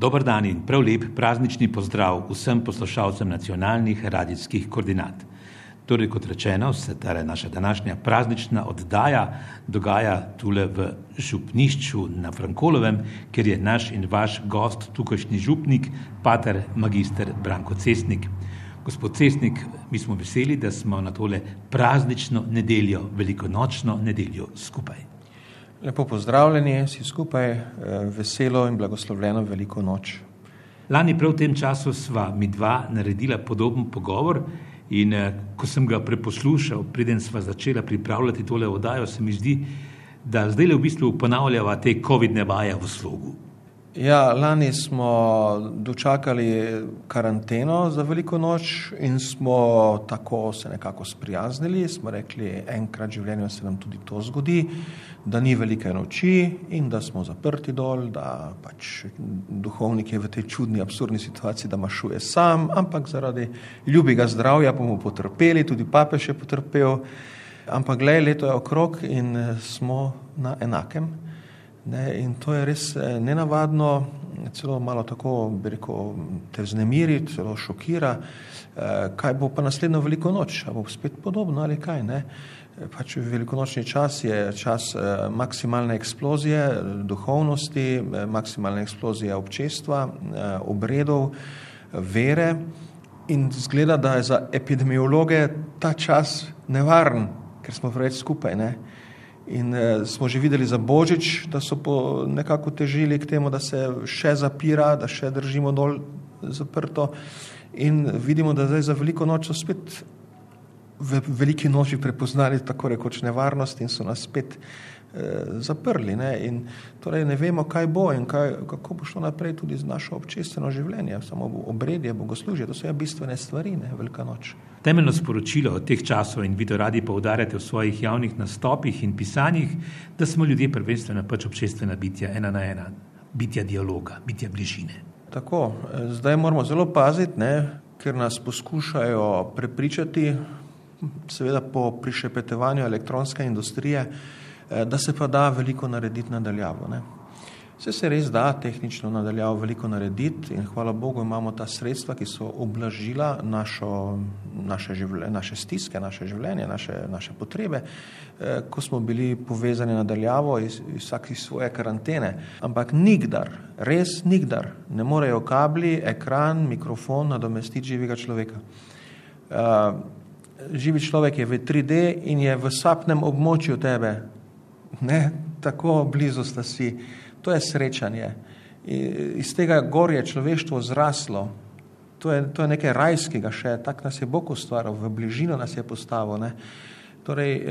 Dober dan in prav lep praznični pozdrav vsem poslušalcem nacionalnih radijskih koordinat. Torej, kot rečeno, se ta naša današnja praznična oddaja dogaja tule v župnišču na Frankolovem, kjer je naš in vaš gost, tukajšnji župnik, pater magister Branko Cestnik. Gospod Cestnik, mi smo veseli, da smo na tole praznično nedeljo, velikonočno nedeljo skupaj. Lepo pozdravljeni, vsi skupaj, veselo in blagoslovljeno veliko noč. Lani prav v tem času sva mi dva naredila podoben pogovor in ko sem ga preposlušal, preden sva začela pripravljati tole oddajo, se mi zdi, da zdajle v bistvu ponavljava te covidne vaje v slogu. Ja, lani smo dočakali karanteno za veliko noč in smo tako se nekako sprijaznili, smo rekli, enkrat v življenju se nam tudi to zgodi, da ni velike noči in da smo zaprti dol, da pač duhovnik je v tej čudni, absurdni situaciji, da mašuje sam, ampak zaradi ljubega zdravja bomo potrpeli, tudi papež je potrpel, ampak glej, leto je okrog in smo na enakem. Ne, in to je res nenavadno, celo malo tako, bi rekel, te vznemiri, celo šokira, kaj bo pa naslednjo veliko noč, a bo spet podobno ali kaj, ne. Pač velikonočni čas je čas maksimalne eksplozije duhovnosti, maksimalne eksplozije občestva, obredov, vere in izgleda, da je za epidemiologe ta čas nevaren, ker smo preveč skupaj, ne. In smo že videli za božič, da so nekako težili k temu, da se še zapira, da še držimo dol zaprto, in vidimo, da zdaj za veliko noč so spet v veliki noči prepoznali tako rekoč nevarnost in so nas spet zaprli, ne, in torej ne vemo, kaj bo in kaj, kako bo šlo naprej tudi z našo občestveno življenje, samo obredje, bogoslužje, to so ja bistvene stvari, ne, velika noč. Temeljno sporočilo teh časov, in vi to radi poudarjate v svojih javnih nastopih in pisanjih, da smo ljudje prvenstveno pač občestvena bitja, ena na ena, bitja dialoga, bitja bližine. Tako, zdaj moramo zelo paziti, ne, ker nas poskušajo prepričati, seveda po prišepetovanju elektronske industrije, da se pa da veliko narediti na daljavo, ne. Saj se res da tehnično na daljavo veliko narediti in hvala bogu imamo ta sredstva, ki so ublažila našo, naše naše stiske, naše življenje, naše, naše potrebe, ko smo bili povezani na daljavo vsak iz svoje karantene, ampak nikdar, res nikdar ne morejo kabli, ekran, mikrofon nadomestiti živega človeka. živi človek je v triD in je v sapnem območju tebe, ne, tako blizu sta si, to je srečanje. Iz tega gor je človeštvo zraslo, to je, to je nekaj rajskega še, tako nas je Bog ustvaril, v bližino nas je postavil, ne. Torej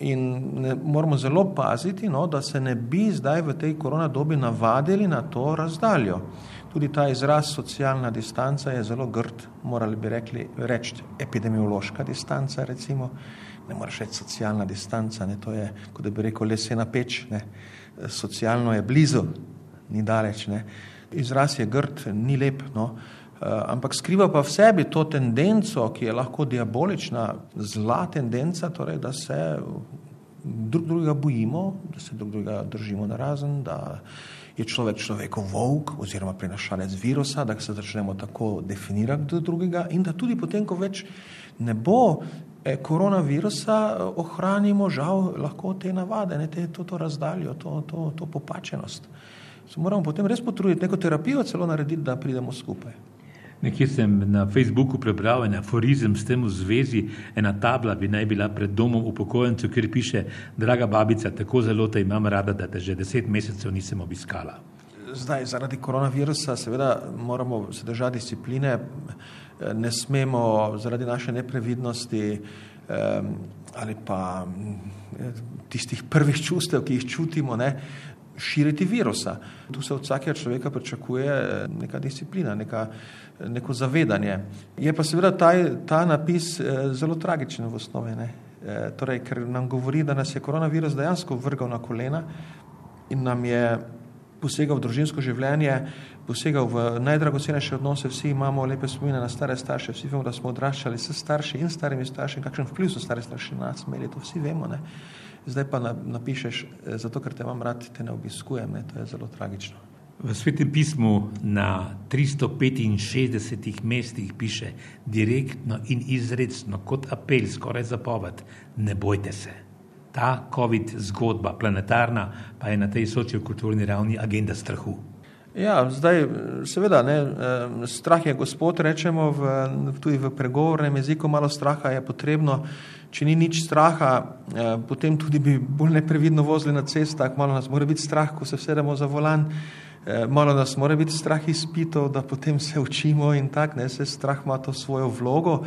in moramo zelo paziti, no, da se ne bi zdaj v tej korona dobi navadili na to razdaljo. Tudi ta izraz socialna distanca je zelo grd, morali bi rekli, reči epidemiološka distanca recimo, ne moreš reči socialna distanca, ne, to je, kot da bi rekel lesena peč, ne. Socialno je blizu, ni daleč, ne. Izraz je grd, ni lep, no, ampak skriva pa v sebi to tendenco, ki je lahko diabolična, zla tendenca, torej da se drug drugega bojimo, da se drug drugega držimo narazen, da je človek človekov volk oziroma prenašalec virusa, da se začnemo tako definirati do drugega in da tudi potem, ko več ne bo koronavirusa, ohranimo žal lahko te navade, ne, te, to, to razdaljo, to, to, to popačenost. Se moramo potem res potruditi, neko terapijo celo narediti, da pridemo skupaj. Nekje sem na Facebooku prebral en aforizem s tem v zvezi, ena tabla bi naj bila pred domom upokojencev, kjer piše: "Draga babica, tako zelo te imam rada, da te že deset mesecev nisem obiskala." Zdaj zaradi koronavirusa seveda moramo se držati discipline, ne smemo zaradi naše neprevidnosti ali pa tistih prvih čustev, ki jih čutimo, ne, širiti virusa. Tu se od vsakega človeka pričakuje neka disciplina, neka, neko zavedanje. Je pa seveda ta, ta napis zelo tragičen v osnovi, ne. Torej, ker nam govori, da nas je koronavirus dejansko vrgel na kolena in nam je posegal v družinsko življenje, posegal v najdragocenejše odnose, vsi imamo lepe spomine na stare starše, vsi vemo, da smo odraščali s starši in starimi starši, kakšen vpliv so stari starši na nas imeli, to vsi vemo, ne. Zdaj pa napišeš: "Zato, ker te imam rad, te ne obiskujem," ne, to je zelo tragično. V svetem pismu na 365 mestih piše direktno in izredno, kot apel, skoraj zapoved: Ne bojte se. Ta COVID zgodba, planetarna, pa je na tej sociokulturni ravni agenda strahu. Ja, zdaj, seveda, ne, strah je gospod, rečemo v, tudi v pregovornem jeziku, malo straha je potrebno. Če ni nič straha, potem tudi bi bolj neprevidno vozili na cestah, malo nas mora biti strah, ko se vsedemo za volan. Eh, malo nas mora biti strah izpitov, da potem se učimo in tako, ne, se strah ima to svojo vlogo.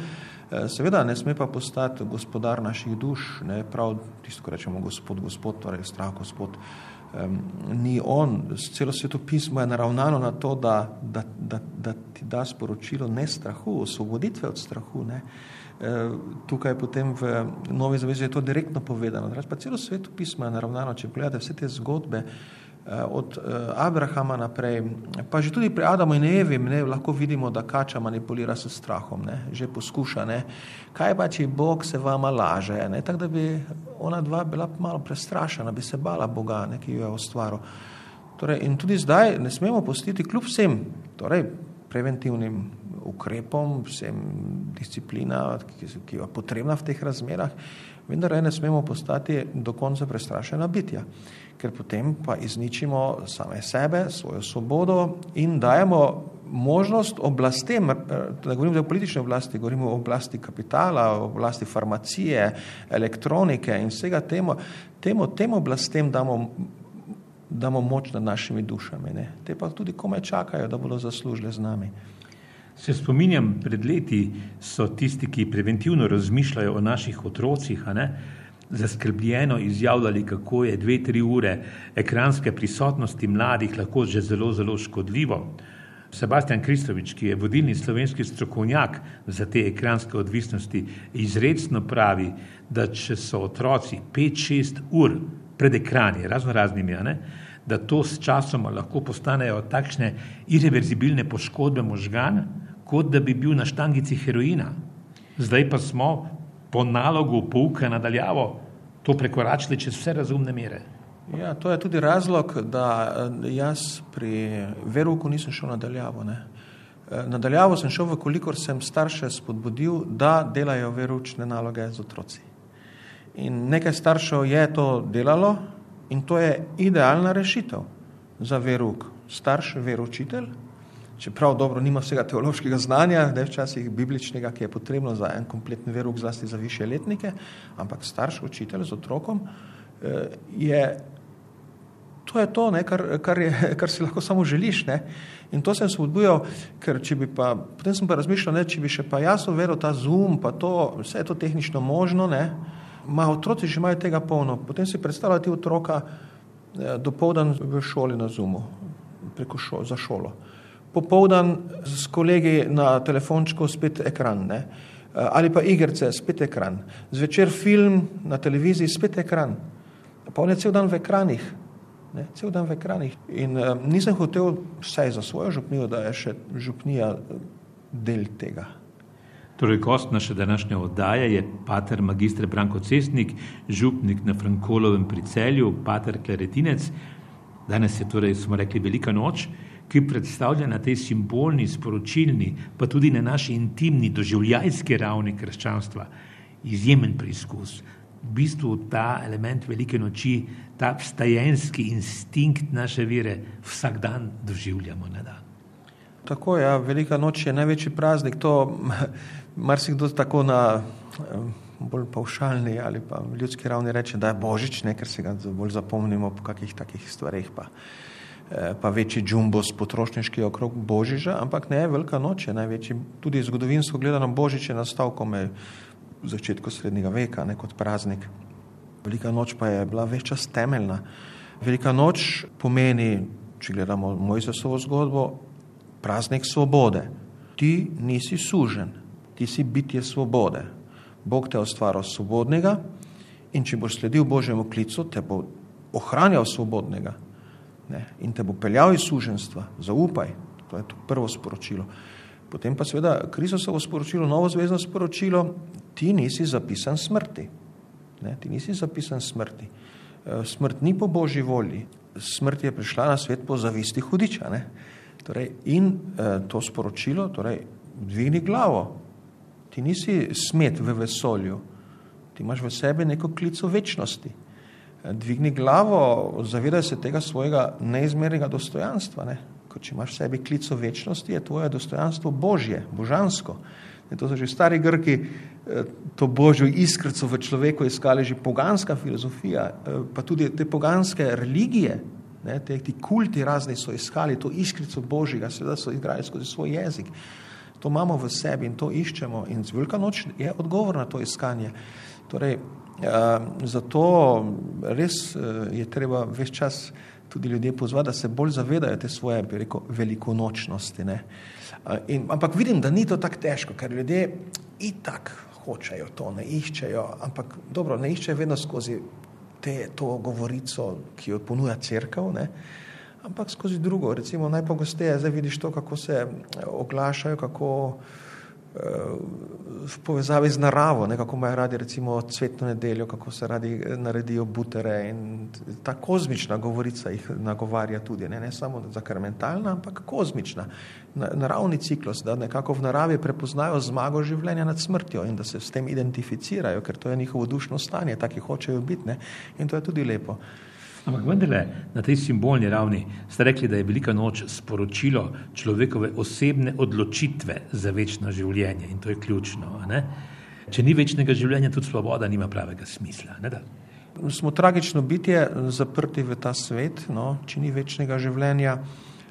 Eh, seveda ne sme pa postati gospodar naših duš, ne, prav tisto, ko rečemo gospod, gospod, torej strah gospod, um, ni on. Celo sveto pismo je naravnano na to, da, da, da, da ti da sporočilo ne strahu, osvoboditve od strahu. Ne. E, tukaj potem v Novi zavezi je to direktno povedano. Pa celo sveto pismo je naravnano, če pogledate vse te zgodbe, od eh, Abrahama naprej, pa že tudi pri Adamu in Evi ne, lahko vidimo, da kača manipulira s strahom, ne, že poskuša. Ne. Kaj pa, če Bog se vama laže? Ne, tako da bi ona dva bila malo prestrašena, bi se bala Boga, ne, ki jo je ustvaril. Torej, in tudi zdaj ne smemo postiti kljub vsem torej, preventivnim ukrepom, vsem disciplina, ki, ki je potrebna v teh razmerah, vendar ne smemo postati do konca prestrašena bitja ker potem pa izničimo same sebe, svojo svobodo in dajemo možnost oblastem, da govorim o politični oblasti, govorim o oblasti kapitala, o oblasti farmacije, elektronike in vsega temu, temu, temu oblastem damo, damo moč nad našimi dušami. Ne. Te pa tudi kome čakajo, da bodo zaslužile z nami. Se spominjam, pred leti so tisti, ki preventivno razmišljajo o naših otrocih, ne, zaskrbljeno izjavljali, kako je dve, tri ure ekranske prisotnosti mladih lahko že zelo, zelo škodljivo. Sebastian Kristovič, ki je vodilni slovenski strokovnjak za te ekranske odvisnosti, izredno pravi, da če so otroci 5-6 ur pred ekrani, razno raznimi, ne, da to s časoma lahko postanejo takšne irreverzibilne poškodbe možgan, kot da bi bil na štangici heroina. Zdaj pa smo po nalogu pouka nadaljavo to prekoračili čez vse razumne mere. Ja, to je tudi razlog, da eh, jaz pri veruku nisem šel nadaljavo. Ne. Eh, nadaljavo sem šel, kolikor sem starše spodbudil, da delajo veručne naloge z otroci. In nekaj staršev je to delalo in to je idealna rešitev za veruk. Starš veručitelj, čeprav dobro nima vsega teološkega znanja, da je včasih bibličnega, ki je potrebno za en kompletni veruk, zlasti za više letnike, ampak starš učitelj z otrokom eh, je, to je to, ne, kar, kar, je, kar si lahko samo želiš. Ne. In to sem se odbujal, ker če bi pa, potem sem pa razmišljal, ne, če bi še pa jaz uvedel ta zoom, pa to, vse je to tehnično možno, ne, ma otroci že imajo tega polno, potem si predstavljati otroka eh, dopoldan v šoli na zoomu, preko šo, za šolo popovdan s kolegi na telefončku spet ekran, ne? ali pa igrice, spet ekran, zvečer film na televiziji, spet ekran. Pa on je cel dan v ekranih, ne? cel dan v ekranih. In uh, nisem hotel vsaj za svojo župnijo, da je še župnija del tega. Torej, gost naše današnje oddaje je pater magistr Branko Cestnik, župnik na Frankolovem pri celju, pater Kleretinec. Danes je torej, smo rekli, velika noč ki predstavlja na tej simbolni, sporočilni, pa tudi na naši intimni, doživljajski ravni krščanstva izjemen preizkus. V bistvu ta element velike noči, ta vstajenski instinkt naše vere vsak dan doživljamo na dan. Tako je, ja, velika noč je največji praznik. To marsikdo tako na bolj pavšalni ali pa ljudski ravni reče, da je božič, ne, ker se ga bolj zapomnimo po kakih takih stvarih. Pa. Eh, pa večji džumbos potrošniški okrog Božiča, ampak ne, velika noč je največji, tudi zgodovinsko gledano Božič je nastal kome v začetku srednjega veka, ne kot praznik. Velika noč pa je bila več čas temeljna. Velika noč pomeni, če gledamo Mojzesovo zgodbo, praznik svobode. Ti nisi sužen, ti si bitje svobode. Bog te je ustvaril svobodnega in če boš sledil Božjemu klicu, te bo ohranjal svobodnega ne, in te bo peljal iz suženstva, zaupaj, to je to prvo sporočilo. Potem pa seveda Kristusovo sporočilo, novo zvezdno sporočilo, ti nisi zapisan smrti. Ne, ti nisi zapisan smrti. E, smrt ni po božji volji. smrt je prišla na svet po zavisti hudiča. Torej, in eh, to sporočilo, torej, dvigni glavo, ti nisi smet v vesolju, ti imaš v sebi neko klico večnosti. Dvigni glavo, zavedaj se tega svojega neizmernega dostojanstva. Ne? Ko če imaš v sebi klico večnosti, je tvoje dostojanstvo božje, božansko. In to so že stari Grki, eh, to božjo iskrico v človeku iskali že poganska filozofija, eh, pa tudi te poganske religije, ne, te, ti kulti razni so iskali to iskrico božjega, seveda so igrali skozi svoj jezik. To imamo v sebi in to iščemo in Velika noč je odgovor na to iskanje. Torej, uh, zato res uh, je treba več čas tudi ljudje pozvati, da se bolj zavedajo te svoje, bi rekel, velikonočnosti. Ne. Uh, in, ampak vidim, da ni to tako težko, ker ljudje itak hočejo to, ne iščejo, ampak dobro, ne iščejo vedno skozi te, to govorico, ki jo ponuja crkav, ne, ampak skozi drugo. Recimo najpogosteje zdaj vidiš to, kako se oglašajo, kako v povezavi z naravo, ne, kako imajo radi recimo cvetno nedeljo, kako se radi eh, naredijo butere in ta kozmična govorica jih nagovarja tudi, ne, ne samo zakrmentalna, ampak kozmična, naravni ciklus, da nekako v naravi prepoznajo zmago življenja nad smrtjo in da se s tem identificirajo, ker to je njihovo dušno stanje, taki hočejo biti ne, in to je tudi lepo. Ampak vendarle, na tej simbolni ravni ste rekli, da je velika noč sporočilo človekove osebne odločitve za večno življenje in to je ključno. Ne? Če ni večnega življenja, tudi svoboda nima pravega smisla. Smo tragično bitje, zaprti v ta svet, no? če ni večnega življenja.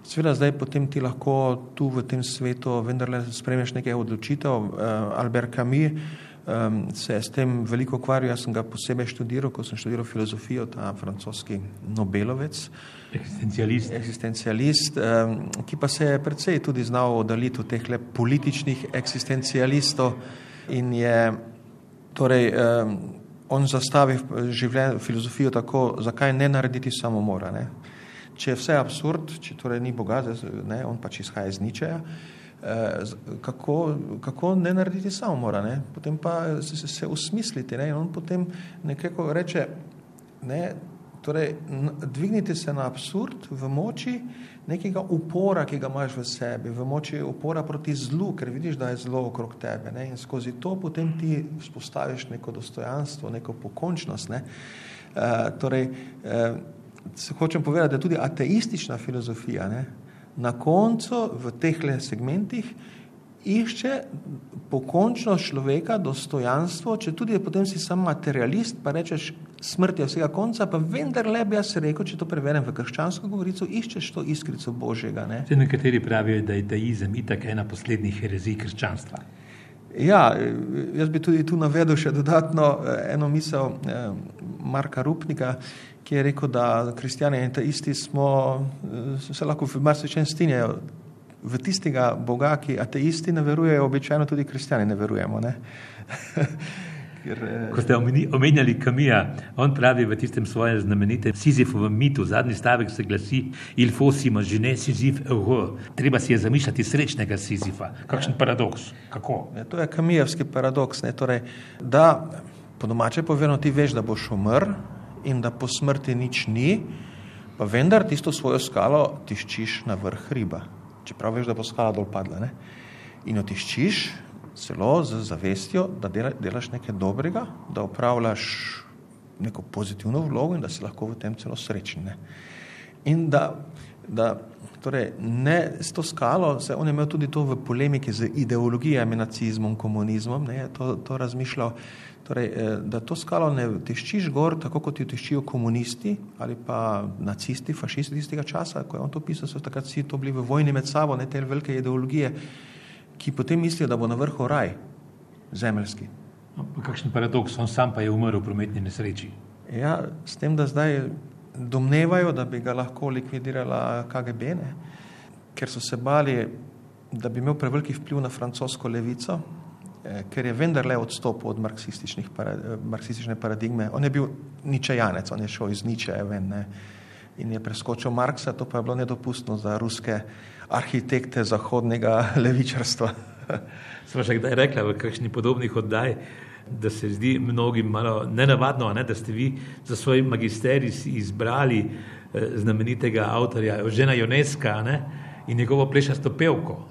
Sveda zdaj potem ti lahko tu v tem svetu vendarle spremeš nekaj odločitev. Uh, Albert Camus um, se je s tem veliko ukvarjal. Jaz sem ga posebej študiral, ko sem študiral filozofijo, ta francoski Nobelovec. Eksistencialist. Eksistencialist, um, ki pa se je predvsej tudi znal oddaliti od teh političnih eksistencialistov in je torej, um, on zastavil življenje, filozofijo tako, zakaj ne narediti samomora. Ne? Če je vse absurd, če torej ni Boga, ne, on pač izhaja iz ničeja, Eh, kako, kako ne narediti samomora, ne? potem pa se, se, se usmisliti. Ne? In on potem nekako reče, ne, torej, dvignite se na absurd v moči nekega upora, ki ga imaš v sebi, v moči upora proti zlu, ker vidiš, da je zlo okrog tebe. Ne? In skozi to potem ti spostaviš neko dostojanstvo, neko pokončnost. Ne? Uh, torej, uh, hočem povedati, da je tudi ateistična filozofija. Ne? Na koncu v teh segmentih išče pokončno človeka, dostojanstvo, če tudi je potem si sam materialist, pa rečeš, smrt je vsega konca, pa vendar le bi jaz rekel, če to preverjam v krščansko govorico, iščeš to iskrico Božjega. Ne? Nekateri pravijo, da je teizem itak ena poslednjih herezij krščanstva. Ja, jaz bi tudi tu navedel še dodatno eh, eno misel eh, Marka Rupnika, ki je rekel, da kristijani in isti smo, eh, se lahko v marsičem strinjajo. V tistega Boga, ki ateisti ne verujejo, običajno tudi kristijani ne verujemo. Ne? Ker, eh, Ko ste omenjali Kamija, on pravi v tistem svojem znamenitem Sizifovem mitu, zadnji stavek se glasi: Il fosima žene Sizif euro. Treba si je zamišljati srečnega Sizifa. Kakšen ja. paradoks? Kako? Ja, to je kamijevski paradoks. Torej, da, po domače povedano, ti veš, da boš umrl, in da po smrti nič ni, pa vendar tisto svojo skalo tiščiš na vrh hriba. Čeprav veš, da bo skala dol padla. Ne? In jo tiščiš celo z zavestjo, da delaš nekaj dobrega, da upravljaš neko pozitivno vlogo in da si lahko v tem celo srečen. Ne? In da, da torej, ne s to skalo, se on je imel tudi to v polemiki z ideologijami, nacizmom, komunizmom, ne, to, to razmišljal, Torej, eh, da to skalo ne tiščiš gor, tako kot jo tiščijo komunisti ali pa nacisti, fašisti tistega časa, ko je on to pisal, so takrat vsi to bili v vojni med sabo, ne te velike ideologije, ki potem mislijo, da bo na vrhu raj, zemeljski. No, kakšen paradoks, on sam pa je umrl v prometni nesreči. Ja, s tem, da zdaj domnevajo, da bi ga lahko likvidirala KGB, ne? ker so se bali, da bi imel preveliki vpliv na francosko levico, Eh, ker je vendarle odstopil od marksistične paradigme. On je bil ničejanec, on je šel iz niče ven ne? in je preskočil Marksa, to pa je bilo nedopustno za ruske arhitekte zahodnega levičarstva. Sva še kdaj rekla v kakšni podobnih oddaj, da se zdi mnogim malo nenavadno, ne, da ste vi za svoj magisterij izbrali znamenitega avtorja Žena Joneska ne? in njegovo plešasto pevko.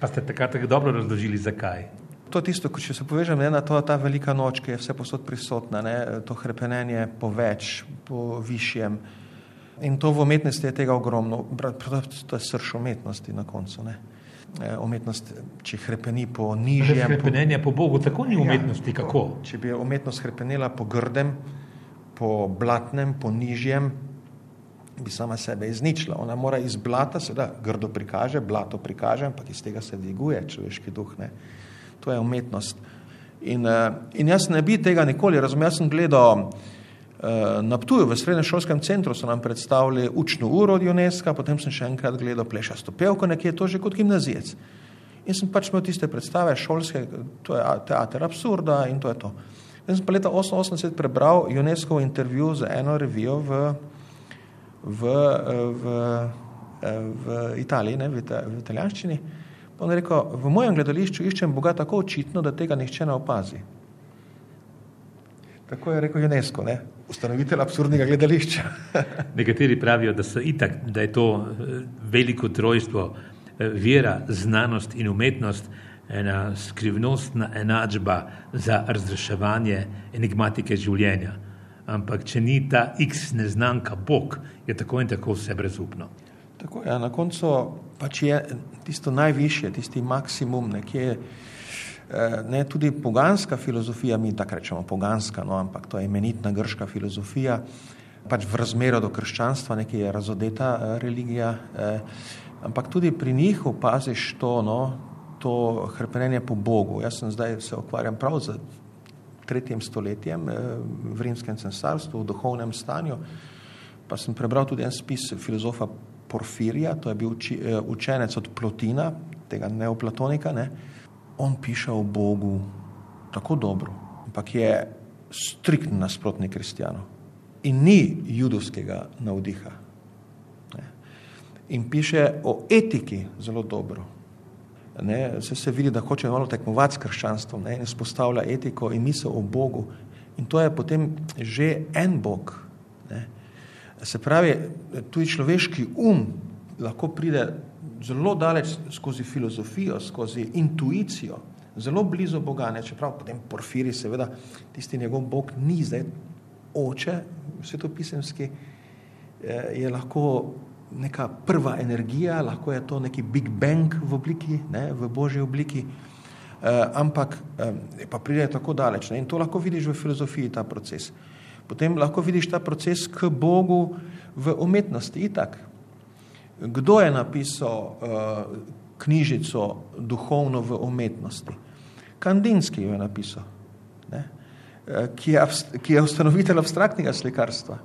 Pa ste takrat tako dobro razložili, zakaj. To je tisto, če se povežem ne, na to, ta velika noč, ki je vse posod prisotna, ne, to hrepenenje po več, po višjem. In to v umetnosti je tega ogromno. To je srž umetnosti na koncu. Ne. E, umetnost, če hrepeni po nižjem. Hrepenenje po Bogu, tako ni ja, umetnosti, ja, kako? Če bi umetnost hrepenela po grdem, po blatnem, po nižjem, bi sama sebe izničila. Ona mora iz blata, seveda grdo prikaže, blato prikaže, ampak iz tega se dviguje človeški duh. Ne. To je umetnost. In, eh, in jaz ne bi tega nikoli razumel. Jaz sem gledal eh, na Ptuju, v srednjem šolskem centru so nam predstavili učno uro od UNESCO, potem sem še enkrat gledal plešasto pevko, nekje je to že kot gimnazijec. In sem pač imel tiste predstave šolske, to je teater absurda in to je to. In sem pa leta 1988 prebral UNESCO intervju za eno revijo v v, v, v Italiji, ne, v, v italijanščini. On je rekel, v mojem gledališču iščem Boga tako očitno, da tega nihče ne opazi. Tako je rekel UNESCO, ne? ustanovitelj absurdnega gledališča. Nekateri pravijo, da, itak, da je to eh, veliko trojstvo, eh, vera, znanost in umetnost, ena skrivnostna enačba za razreševanje enigmatike življenja ampak če ni ta X neznanka Bog, je tako in tako vse brezupno. Tako je, ja, na koncu pač je tisto najvišje, tisti maksimum, nekje, eh, ne tudi poganska filozofija, mi tako rečemo poganska, no, ampak to je imenitna grška filozofija, pač v razmeru do krščanstva, nekje je razodeta eh, religija, eh, ampak tudi pri njih opaziš to, no, to hrpenenje po Bogu. Jaz sem zdaj se ukvarjam prav z tretjem stoletjem eh, v rimskem cesarstvu, v duhovnem stanju. Pa sem prebral tudi en spis filozofa Porfirija, to je bil uči, eh, učenec od Plotina, tega neoplatonika. Ne. On piše o Bogu tako dobro, ampak je striktno nasprotni kristijanov in ni judovskega navdiha. In piše o etiki zelo dobro, ne, se, se vidi, da hoče malo tekmovati s krščanstvom ne, in spostavlja etiko in misel o Bogu. In to je potem že en Bog. Ne. Se pravi, tudi človeški um lahko pride zelo daleč skozi filozofijo, skozi intuicijo, zelo blizu Boga, ne, čeprav potem porfiri, seveda, tisti njegov Bog ni zdaj oče, svetopisemski, eh, je lahko neka prva energija, lahko je to neki Big Bang v obliki, ne, v božji obliki, eh, ampak eh, pa pride tako daleč. Ne, in to lahko vidiš v filozofiji, ta proces. Potem lahko vidiš ta proces k Bogu v umetnosti. Itak. Kdo je napisal eh, knjižico duhovno v umetnosti? Kandinski jo je napisal, ne, eh, ki, je, ki je ustanovitelj abstraktnega slikarstva.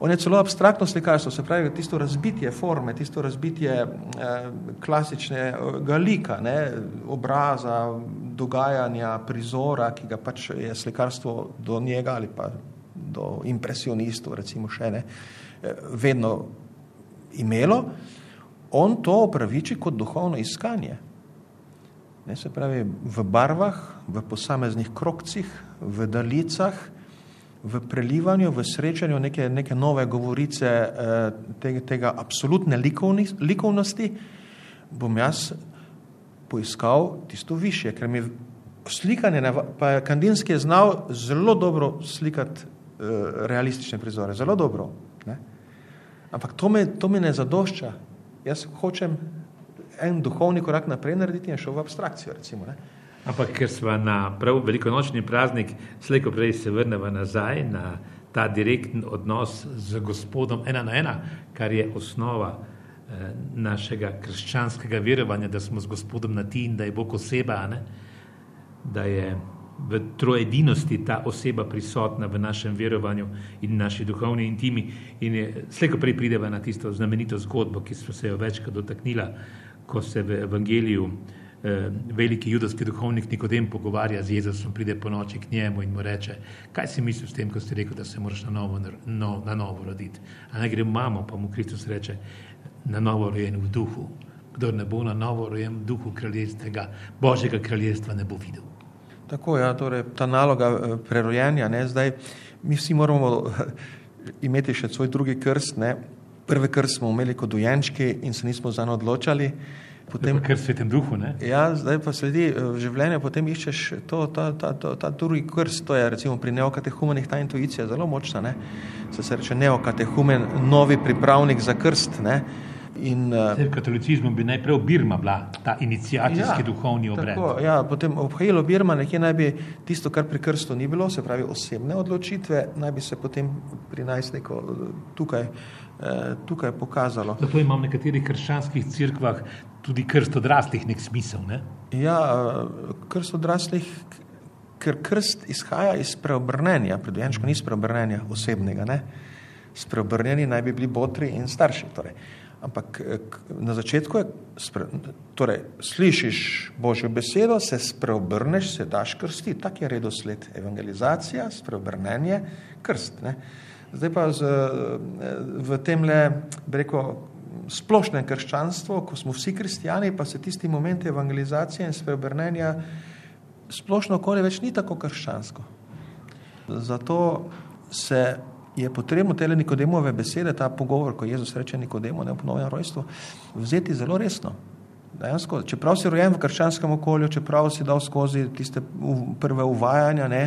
On je celo abstraktno slikarstvo, se pravi, tisto razbitje forme, tisto razbitje eh, klasičnega lika, ne, obraza, dogajanja, prizora, ki ga pač je slikarstvo do njega ali pa do impresionistov, recimo še ne, eh, vedno imelo, on to opraviči kot duhovno iskanje. Ne, se pravi, v barvah, v posameznih krokcih, v daljicah, v prelivanju, v srečanju neke, neke nove govorice eh, tega, tega absolutne likovni, likovnosti, bom jaz poiskal tisto više, ker mi slikanje, pa Kandinski je znal zelo dobro slikati eh, realistične prizore, zelo dobro. Ampak to me, to me ne zadošča. Jaz hočem en duhovni korak naprej narediti in šel v abstrakcijo, recimo. Ne? Ampak ker smo na prav velikonočni praznik, slejko prej se vrnemo nazaj na ta direktni odnos z gospodom ena na ena, kar je osnova eh, našega krščanskega verovanja, da smo z gospodom na ti in da je Bog oseba, ne? da je v trojedinosti ta oseba prisotna v našem verovanju in naši duhovni intimi. In slejko prej prideva na tisto znamenito zgodbo, ki smo se jo večkrat dotaknila, ko se v evangeliju eh, veliki judovski duhovnik Nikodem pogovarja z Jezusom, pride po noči k njemu in mu reče, kaj si misliš s tem, ko si rekel, da se moraš na novo, no, na novo roditi. A naj gre mamo, pa mu Kristus reče, na novo rojen v duhu. Kdor ne bo na novo rojen v duhu kraljestva, Božjega kraljestva ne bo videl. Tako je, ja, torej, ta naloga eh, prerojenja, ne, zdaj mi vsi moramo imeti še svoj drugi krst. Ne. Prvi krst smo imeli kot dojenčki in se nismo za njo odločali. Potem, ker svetem duhu. Ne? Ja, zdaj pa sledi v življenju, potem iščeš to, ta, ta, ta, ta drugi krst. To je recimo pri neokatehumenih ta intuicija zelo močna. Ne? Se, se reče neokatehumen, novi pripravnik za krst. Ne? In, v katolicizmu bi najprej Birma bila ta inicijacijski ja, duhovni obred. Tako, ja, potem obhajalo Birma, nekje naj bi tisto, kar pri krstu ni bilo, se pravi osebne odločitve, naj bi se potem pri najstniku tukaj, tukaj pokazalo. Zato imam v nekaterih krščanskih crkvah tudi krst odraslih nek smisel. Ne? Ja, krst odraslih, ker krst izhaja iz preobrnenja, predvidenčko ni iz preobrnenja osebnega. Ne? Spreobrnjeni naj bi bili botri in starši. Torej. Ampak na začetku je, torej, slišiš Božjo besedo, se spreobrneš, se daš krsti. Tak je redosled evangelizacija, spreobrnenje, krst. Ne? Zdaj pa z, v tem le, rekel, splošnem krščanstvu, ko smo vsi kristijani, pa se tisti momenti evangelizacije in spreobrnenja splošno okolje več ni tako krščansko. Zato se je potrebno te Nikodemove besede, ta pogovor, ko Jezus reče Nikodemu, ne v ponovnem rojstvu, vzeti zelo resno. Dejansko, čeprav si rojen v krščanskem okolju, čeprav si dal skozi tiste prve uvajanja, ne,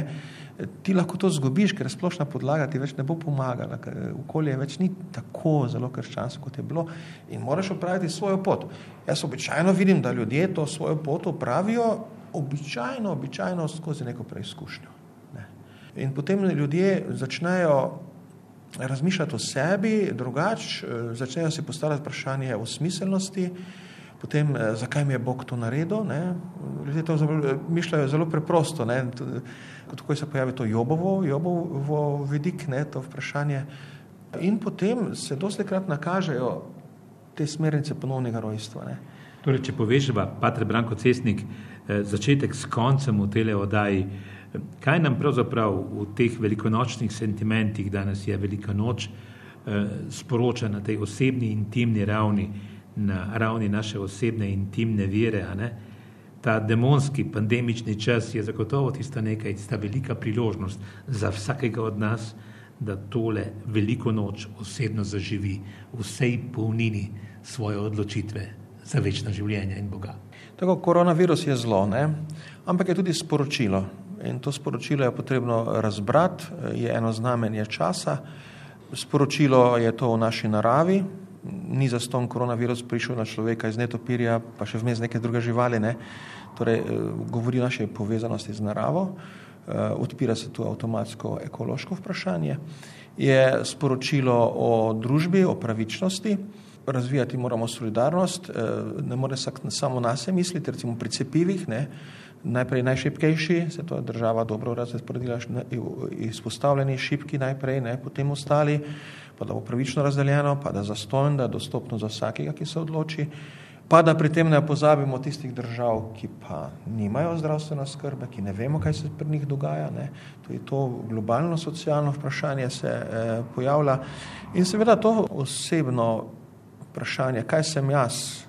ti lahko to zgubiš, ker splošna podlaga ti več ne bo pomagala, ker okolje več ni tako zelo krščansko, kot je bilo in moraš opraviti svojo pot. Jaz običajno vidim, da ljudje to svojo pot opravijo običajno, običajno skozi neko preizkušnjo. Ne. In potem ljudje začnejo razmišljati o sebi drugače, začnejo si postavljati vprašanje o smiselnosti, potem zakaj mi je Bog to naredil. Ne. Ljudje to mišljajo zelo preprosto. Ne tako se pojavi to jobovo, jobovo vidik, ne, to vprašanje. In potem se dosti krat nakažejo te smernice ponovnega rojstva. Ne. Torej, če poveževa, Patr Branko Cesnik, eh, začetek s koncem v tele oddaji, kaj nam pravzaprav v teh velikonočnih sentimentih, danes je velika noč, eh, sporoča na tej osebni, intimni ravni, na ravni naše osebne, intimne vere, ta demonski pandemični čas je zagotovo tista nekaj, tista velika priložnost za vsakega od nas, da tole veliko noč osebno zaživi v vsej polnini svoje odločitve za večno življenje in Boga. Tako koronavirus je zlo, ne? ampak je tudi sporočilo. In to sporočilo je potrebno razbrati, je eno znamenje časa. Sporočilo je to v naši naravi, ni za ston koronavirus prišel na človeka iz netopirja, pa še vmes neke druge živali, ne. Torej, eh, govori o naše povezanosti z naravo, eh, odpira se tu avtomatsko ekološko vprašanje, je sporočilo o družbi, o pravičnosti, razvijati moramo solidarnost, eh, ne more samo na se misliti, recimo pri cepivih, najprej najšipkejši, se to država dobro razporedila, izpostavljeni šipki najprej, ne, potem ostali, pa da bo pravično razdeljeno, pa da zastojno, da je dostopno za vsakega, ki se odloči, pa da pri tem ne pozabimo tistih držav, ki pa nimajo zdravstvene skrbe, ki ne vemo, kaj se pri njih dogaja. Ne. To je to globalno socialno vprašanje se eh, pojavlja in seveda to osebno vprašanje, kaj sem jaz,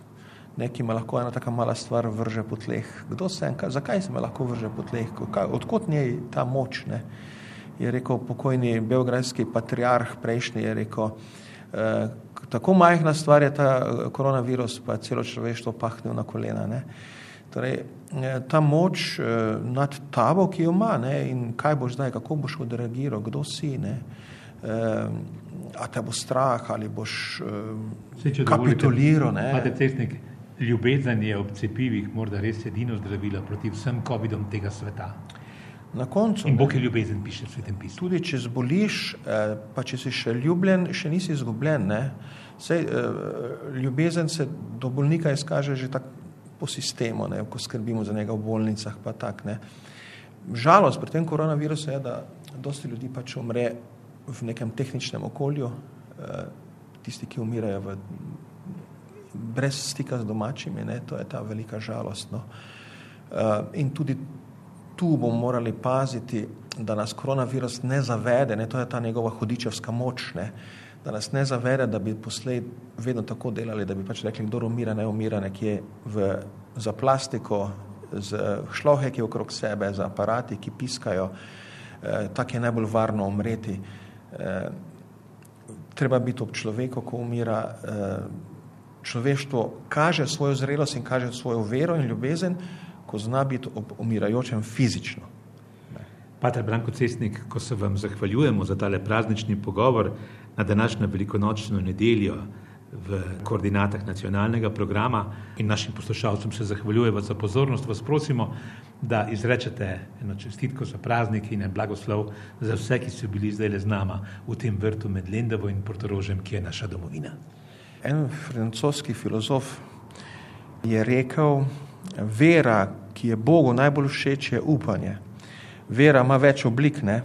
neki me lahko ena taka mala stvar vrže po tleh. Kdo sem, kaj, zakaj se me lahko vrže po tleh, odkot njej ta moč, ne je rekel pokojni belgrajski patriarh prejšnji, je rekel, eh, tako majhna stvar je ta eh, koronavirus, pa celo človeštvo pahnil na kolena. Ne. Torej, eh, ta moč eh, nad tabo, ki jo ima ne, in kaj boš zdaj, kako boš odreagiral, kdo si, ne, eh, a te bo strah ali boš eh, kapituliral. Ljubezen je ob cepivih morda res edino zdravilo proti vsem COVID-om tega sveta. Na koncu. In Bog je ljubezen, piše v svetem pismu. Tudi če zboliš, eh, pa če si še ljubljen, še nisi izgubljen. Ne? Sej, eh, ljubezen se do bolnika izkaže že tako po sistemu, ne? ko skrbimo za njega v bolnicah. Tak, ne? Žalost pri tem koronavirusu je, da dosti ljudi pač umre v nekem tehničnem okolju, eh, tisti, ki umirajo v, brez stika z domačimi, ne? to je ta velika žalost. No? In tudi tu bomo morali paziti, da nas koronavirus ne zavede, ne, to je ta njegova hudičevska moč, ne, da nas ne zavede, da bi poslej vedno tako delali, da bi pač rekli, kdo umira, ne umira nekje v, za plastiko, z šlohe, ki je okrog sebe, za aparati, ki piskajo, eh, tako je najbolj varno umreti. Eh, treba biti ob človeku, ko umira. Človeštvo kaže svojo zrelost in kaže svojo vero in ljubezen, ko zna biti ob umirajočem fizično. Pater Branko Cestnik, ko se vam zahvaljujemo za tale praznični pogovor na današnjo velikonočno nedeljo v koordinatah nacionalnega programa in našim poslušalcem se zahvaljujemo za pozornost, vas prosimo, da izrečete eno čestitko za praznik in en blagoslov za vse, ki so bili zdaj le z nama v tem vrtu med Lendavo in Portorožem, ki je naša domovina. En francoski filozof je rekel, vera, ki je Bogu najbolj všeč, je upanje. Vera ima več oblik, ne?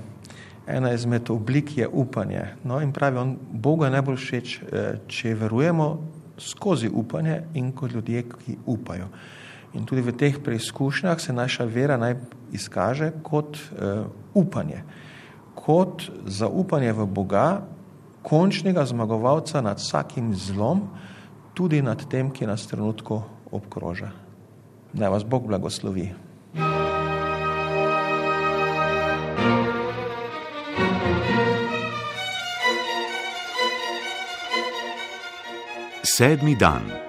ena izmed oblik je upanje. No in pravi, on, Bogu je najbolj všeč, eh, če verujemo skozi upanje in kot ljudje, ki upajo. In tudi v teh preizkušnjah se naša vera naj izkaže kot uh, upanje, kot zaupanje v Boga, končnega zmagovalca nad vsakim zlom, tudi nad tem, ki nas trenutku obkroža. Naj vas Bog blagoslovi. Sedmi dan.